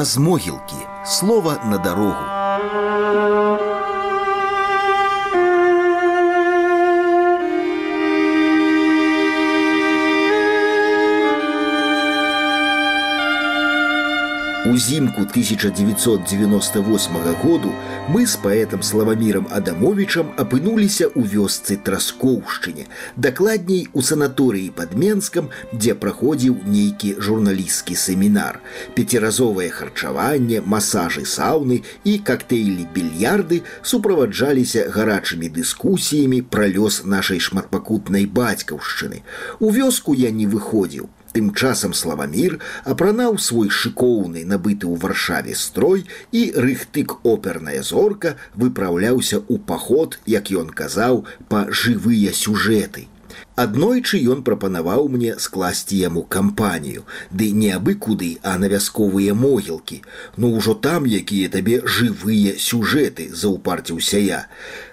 Праз могілкі слова на дарогу. Узімку 1998 году мы з паэтам славамірам Адамовічам апынуліся ў вёсцы траскоўшчыне, дакладней у санаторыі пад Менскам, дзе праходзіў нейкі журналісцкі семінар. Пяціразовае харчаванне, масажы сауны і кактэйлі більярды суправаджаліся гарачымі дыскусіямі пра лёс нашай шматпакутнай бацькаўшчыны. У вёску я не выходзіў, Тым часам славамір апранаў свой шыкоўны набыты ў варшаве строй і рыхтык оперная зорка выпраўляўся ў паход, як ён казаў, па жывыя сюжэты. Аднойчы ён прапанаваў мне скласці яму кампанію, ды не абы куды, а на вясковыя могілкі. Ну ўжо там якія табе жывыя сюжэты заўпарціўся я.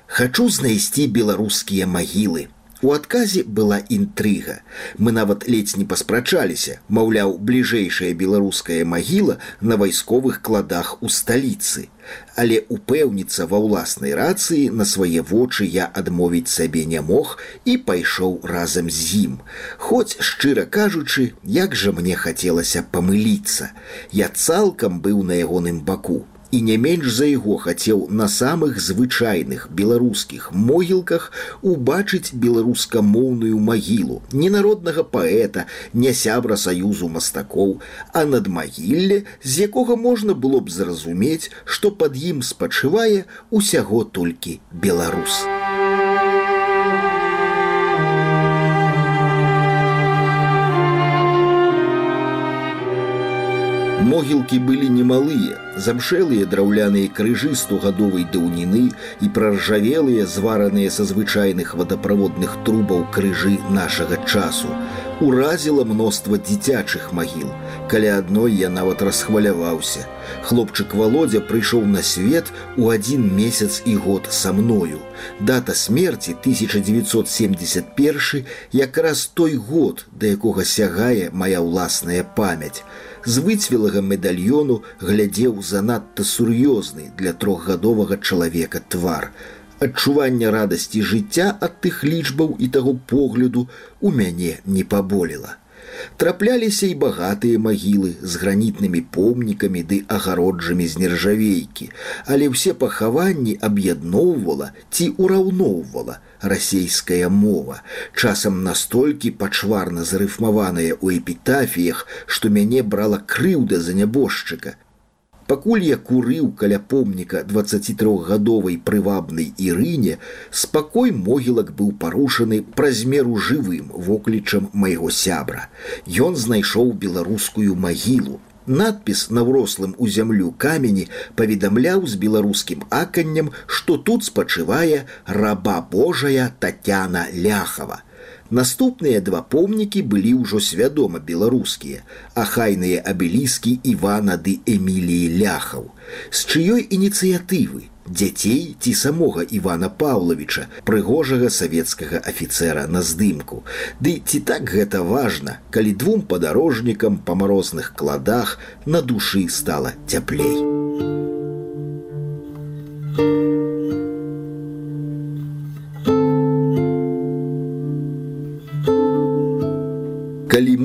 Хачу знайсці беларускія магілы, У адказе была інтрыга. Мы нават ледзь не паспрачаліся, маўляў, бліжэйшая беларуская магіла на вайсковых кладах у сталіцы. Але упэўніцца ва ўласнай рацыі на свае вочы я адмовіць сабе не мог і пайшоў разам з ім. Хоць, шчыра кажучы, як жа мне хацелася памыліцца. Я цалкам быў на ягоным баку і не менш за яго хацеў на самых звычайных беларускіх могілках убачыць беларускамоўную магілу не народнага паэта не сябра саюзу мастакоў а над магілле з якога можна было б зразумець што пад ім спачывае усяго толькі беларус Могілкі былі немалыя, замшэлыя драўляныя крыжы стогадовай даўніны і праржавелыя, звараныя са звычайных вадаправодных трубаў крыжы нашага часу. Уразіла мноства дзіцячых магіл. Каля адной я нават расхваляваўся. Хлопчык володя прыйшоў на свет у адзін месяц і год са мною. Дата смерти 1971 якраз той год, да якога сягае моя ўласная памяць з выцвілага медальёну глядзеў занадта сур'ёзны для трохгадовага чалавека твар. Адчуванне радасці жыцця ад тых лічбаў і таго погляду у мяне не паболела. Трапляліся і багатыя магілы з гранітнымі помнікамі ды агароджамі з нержавейкі, але ўсе пахаванні аб'ядноўвала ці ўраўноўвала расійская мова, часам настолькі пачварна зарыфмаваная ў эпітафіях, што мяне брала крыўда за нябожчыка, Пакуль я курыў каля помніка 23гадовай прывабнай ірыне, спакой могілак быў парушаны праз меру жывым воклічам майго сябра. Ён знайшоў беларускую магілу. Надпіс на ўрослым у зямлю камені паведамляў з беларускім аканнем, што тут спачывае раба Божая Татяна ляхава. Наступныя два помнікі былі ўжо свядома беларускія, ахайныя абеліскі Івана ды Эміліі ляхаў. З чыёй ініцыятывы, дзяцей ці самога Івана Паўлавіча, прыгожага савецкага афіцэра на здымку. Ды ці так гэта важна, калі двум падарожнікам па марозных кладах на душы стала цяплей.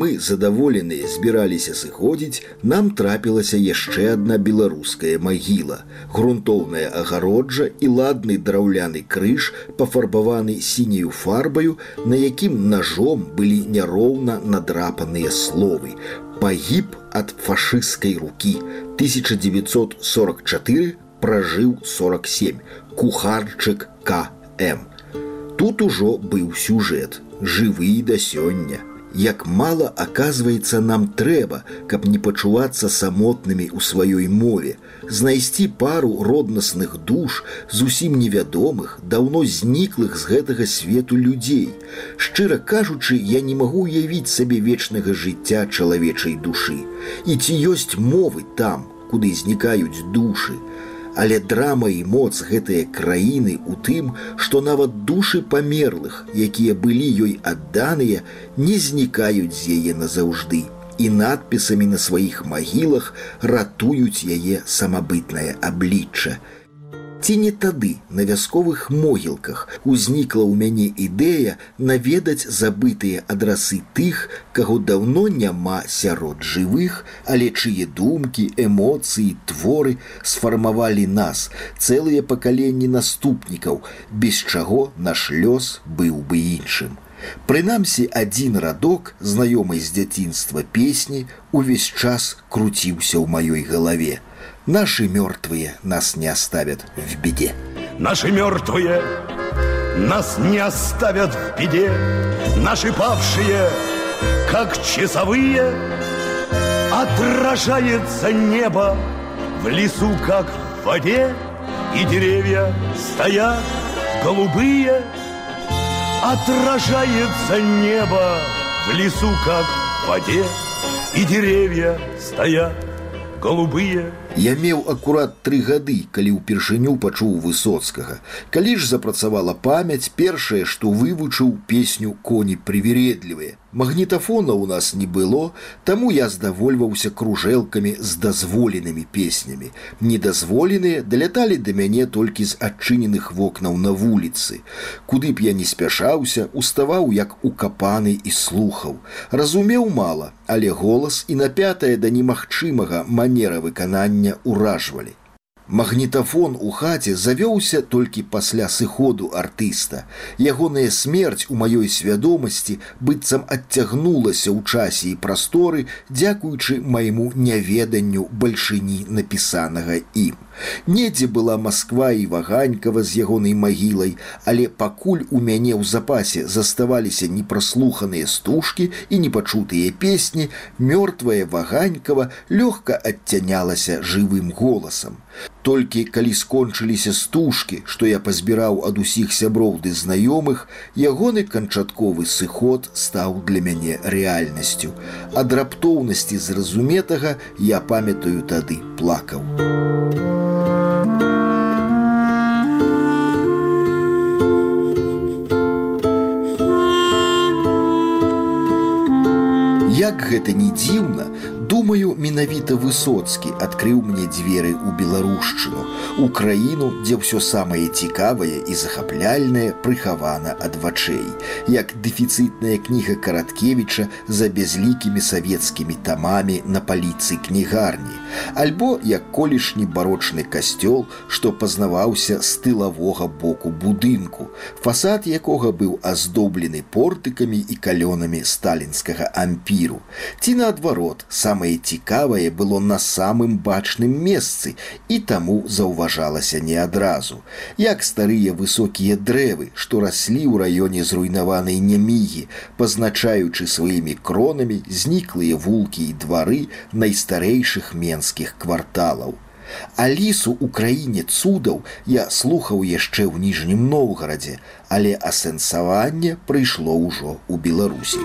Мы задаволеныя збіраліся сыходзіць, нам трапілася яшчэ адна беларуская магіла, грунтоўная агароджа і ладны драўляны крыж, пафарбаваны сіняю фарбаю, на якім ножом былі няроўна надрапаныя словы. Пагіб ад фашысцкай рукі. 1944 пражыў 47 кухарчык КМ. Тут ужо быў сюжэт, жывы да сёння як мала оказывается нам трэба, каб не пачувацца самотнымі ў сваёй мове, знайсці пару роднасных душ зусім невядомых, даўно зніклых з гэтага свету людзей. Шчыра кажучы, я не магу уявіць сабе вечнага жыцця чалавечай душы. І ці ёсць мовы там, куды знікаюць душы, Але драма і моц гэтыя краіны у тым, што нават душы памерлых, якія былі ёй адданыя, не знікаюць з яе назаўжды. і надпісамі на сваіх магілах ратуюць яе самабытнае аблічча. Ці не тады на вясковых могілках узнікла ў мяне ідэя наведаць забытыя адрасы тых, каго даўно няма сярод жывых, але чые думкі, эмоцыі, творы сфармавалі нас, цэлыя пакаленні наступнікаў, без чаго наш лёс быў бы іншым. Прынамсі адзін радок, знаёмы з дзяцінства песні, увесь час круціўся ў маёй галаве. Наши мертвые нас не оставят в беде. Наши мертвые нас не оставят в беде. Наши павшие, как часовые, Отражается небо в лесу, как в воде, И деревья стоят голубые. Отражается небо в лесу, как в воде, И деревья стоят голубые. Я меў акурат тры гады, калі ўпершыню пачуў высоцкага. Калі ж запрацавала памяць, першае, што вывучыў песню коні прывередлівыя. Магнітафона ў нас не было, таму я здавольваўся кружэлкамі з дазволенымі песнямі. Недазволеныя даляталі да мяне толькі з адчыненых вокнаў на вуліцы. Куды б я не спяшаўся, уставаў як укапаны і слухаў. Разумеў мала, але голас і напятая да немагчымага манера выканання ўражвалі. Магнітафон у хаце завёўся толькі пасля сыходу артыста. Ягоная смерць у маёй свядомасці быццам адцягнулася ў часе і прасторы, дзякуючы майму няведанню бальшыні напісанага ім. Недзе была Масква і ваганькава з ягонай магілай, але пакуль у мяне ў запасе заставаліся непраслуханыя стужкі і непачутыя песні, мёртвая ваганькава лёгка адцянялася жывым голасам. Толькі калі скончыліся стужкі, што я пазбіраў ад усіх сяброў ды знаёмых, ягоны канчатковы сыход стаў для мяне рэальнасцю. Ад раптоўнасці зразуметага я памятаю тады плакаў. Як гэта не дзіўна, думаю менавіта высоцкі адкрыў мне дзверы ў беларушчыну у краіну дзе ўсё самае цікавае і захапляльнае прыхавана ад вачэй як дэфіцытная кніга караткевіча за бязлікімі савецкімі тамамі на паліцы кнігарні альбо як колішні барочны касцёл што пазнаваўся з тылавога боку будынку фасад якога быў аздоблены портыкамі і калёнамі сталінскага ампіру ці наадварот сам самае цікавае было на самым бачным месцы і таму заўважалася не адразу як старыя высокія дрэвы што раслі ў раёне зруйнаванай нямігі пазначаючы сваімі кронамі зніклыя вулкі і двары найстарэйшых менскіх кварталаў Алісу ў краіне цудаў я слухаў яшчэ ў ніжнім Ноўгарадзе, але асэнсаванне прыйшло ўжо ў Беларусі.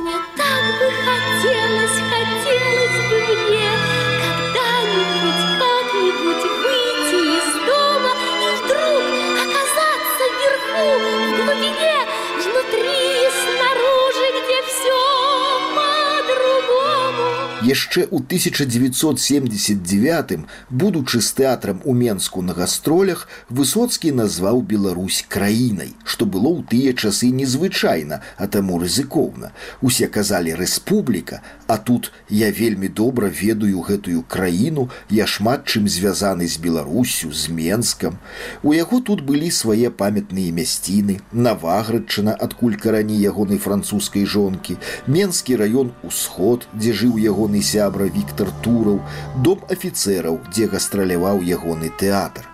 Яшчэ ў 1979 будучы з тэатрам у менску на гастролях высоцкі назваў Беларусь краінай што было ў тыя часы незвычайна а таму рызыкоўна. Усе казалі рэспубліка а тут я вельмі добра ведаю гэтую краіну я шмат чым звязаны з беларусю з менскам у яго тут былі свае памятныя мясціны наваградчына адкуль карані ягонай французскай жонкі менскі раён усход дзе жыў ягоны ягоны сябра Віктор Тураў, дом афіцэраў, дзе гастраляваў ягоны тэатр.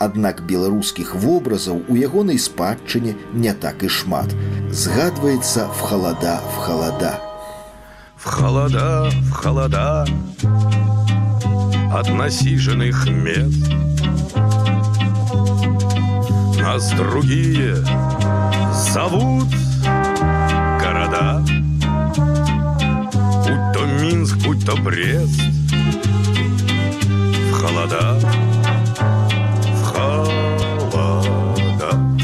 Аднак беларускіх вобразаў у ягонай спадчыне не так і шмат. Згадваецца в холода в холода. В холода, в холода от насиженных мест Нас другие зовут города будь то Брест, в холода, в холода.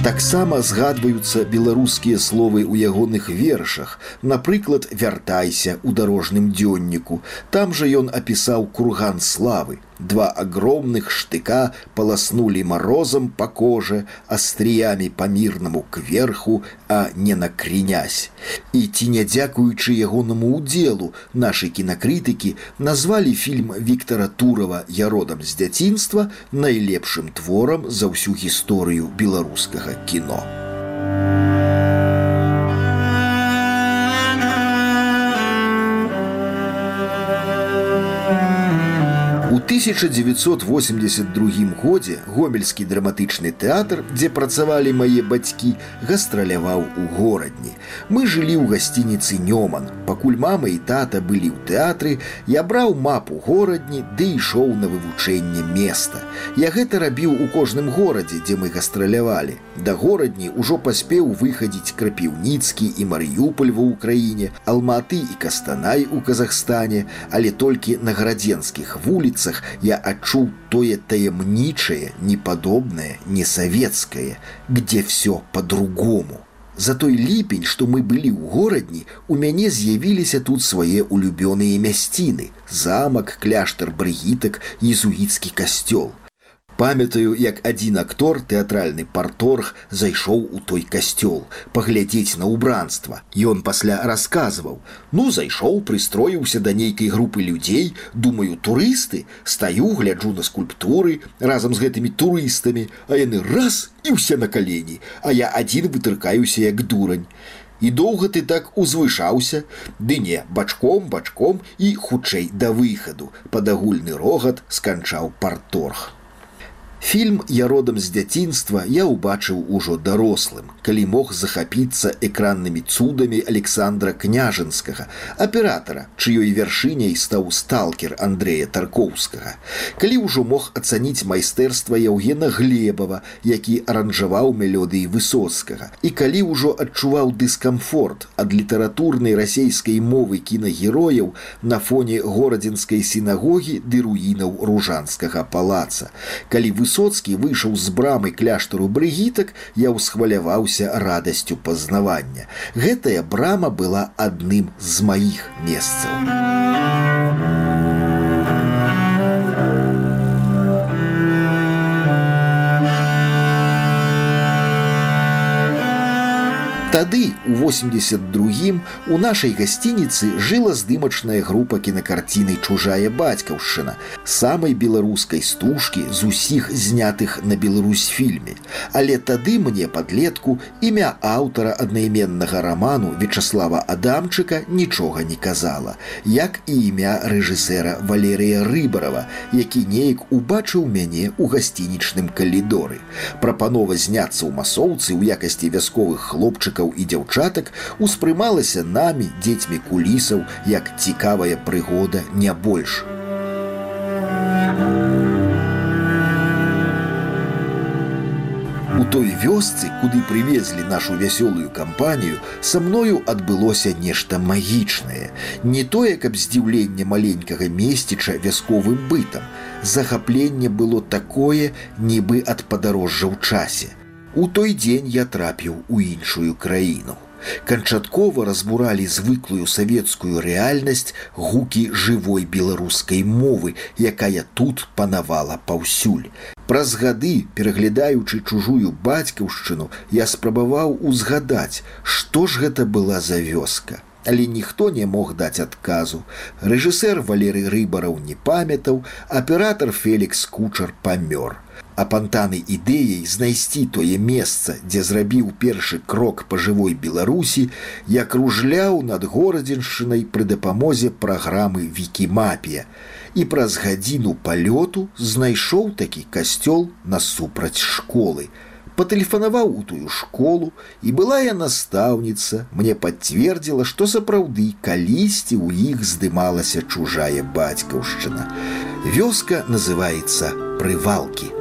Таксама згадваюцца беларускія словы ў ягоных вершах, напрыклад, вяртайся ў дарожным дзённіку. Там жа ён апісаў курган славы. Два огромных штыка полоснули морозом по коже, остриями по мирному кверху, а не накренясь. І ці не дзякуючы ягонаму ўдзелу, нашы кінакрытыкі назвалі фільм Віктора Турова «Я родам з дзяцінства найлепшым творам за ўсю гісторыю беларускага кіно. 1982 годзе гомельскі драматычны тэатр, дзе працавалі мае бацькі, гастраляваў у горадні. Мы жылі ў гасцініцы Нёман. Пакуль мама і тата былі ў тэатры, я браў мапу горадні ды ішоў на вывучэнне места. Я гэта рабіў у кожным горадзе, дзе мы гастралявалі. Да горадні ўжо паспеў выхадзіць крапіўніцкі і Марыюполь ва ўкраіне, Алматы і Кастанай у Казахстане, але толькі на гарадзенскіх вуліцах вуліцах я адчуў тое таямнічае, непадобнае, несавецкае, где все по-другому. За той ліпень, што мы былі ў горадні, у мяне з'явіліся тут свае улюбёныя мясціны, замак, кляштар брыгітак, езуіцкі касцёл. Памятаю, як адзін актор тэатральны парторг зайшоў у той касцёл, паглядзець на ўбранства. Ён пасля расказваў: Ну зайшоў, прыстроіўся да нейкай групы людзей, думаю, турысты, стаю, гляджу на скульптуры разам з гэтымі турыстамі, а яны раз і ўсе на калені, а я адзін вытыркаюся як дурань. І доўга ты так узвышаўся, Ды не бачком бачком і хутчэй да выхаду, пад агульны рогат сканчаў парторг. Фільм я родам з дзяцінства я ўбачыў ужо дарослым, калі мог захапіцца экраннымі цудамі Александра княжанскага, аператара, чыёй вяршыняй стаў сталкер Андрея Таркоўскага. Калі ўжо мог ацаніць майстэрства Яўгена Глебава, які аранжаваў мелодыі высоцкага. І калі ўжо адчуваў дыскамфорт ад літаратурнай расейскай мовы кінагерояў на фоне горадзінскай сінагогі ды руінаў ружанскага палаца. Калі высоцкі высоцкі выйшаў з брамы кляштару брыгітак я ўсхваляваўся радасцю пазнавання гэтая брама была адным з маіх месцаў. Тады у 82 у нашай гасцініцы жыла здымачная група кінакарціны чужая бацькаўшчына самай беларускай стужкі з усіх знятых на Беларусь фільме. Але тады мне падлетку імя аўтара аднайменнага раману Вячаслава Адамчыка нічога не казала, як і імя рэжысэра Валерыя Рыбарова, які неяк убачыў мяне ў гасцінічным калідоры. Прапанова зняцца ў масоўцы ў якасці вясковых хлопчыкаў хлопчыкаў і дзяўчатак успрымалася намі дзецьмі кулісаў як цікавая прыгода не больш. У той вёсцы, куды прывезлі нашу вясёлую кампанію, са мною адбылося нешта магічнае. Не тое, каб здзіўленне маленькага месціча вясковым бытам. Захапленне было такое, нібы ад падарожжа ў часе. У той дзень я трапіў у іншую краіну. Канчаткова разбуралі звыклую савецкую рэальнасць гукі жывой беларускай мовы, якая тут панавала паўсюль. Праз гады, пераглядаючы чужую бацькаўшчыну, я спрабаваў узгадаць, што ж гэта была за вёска. Але ніхто не мог даць адказу. Рэжысэр Валерый рыбараў не памятаў, аператор Фелікс кучар памёр апантаны ідэяй знайсці тое месца, дзе зрабіў першы крок па жывой беларусі, я кружляў над горадзіншчынай пры дапамозе праграмы вікімапія і праз гадзіну палёту знайшоў такі касцёл насупраць школы. Патэлефанаваў у тую школу і былая настаўніца мне пацвердзіла, што сапраўды калісьці ў іх здымалася чужая бацькаўшчына. Вёска называецца прывалкі.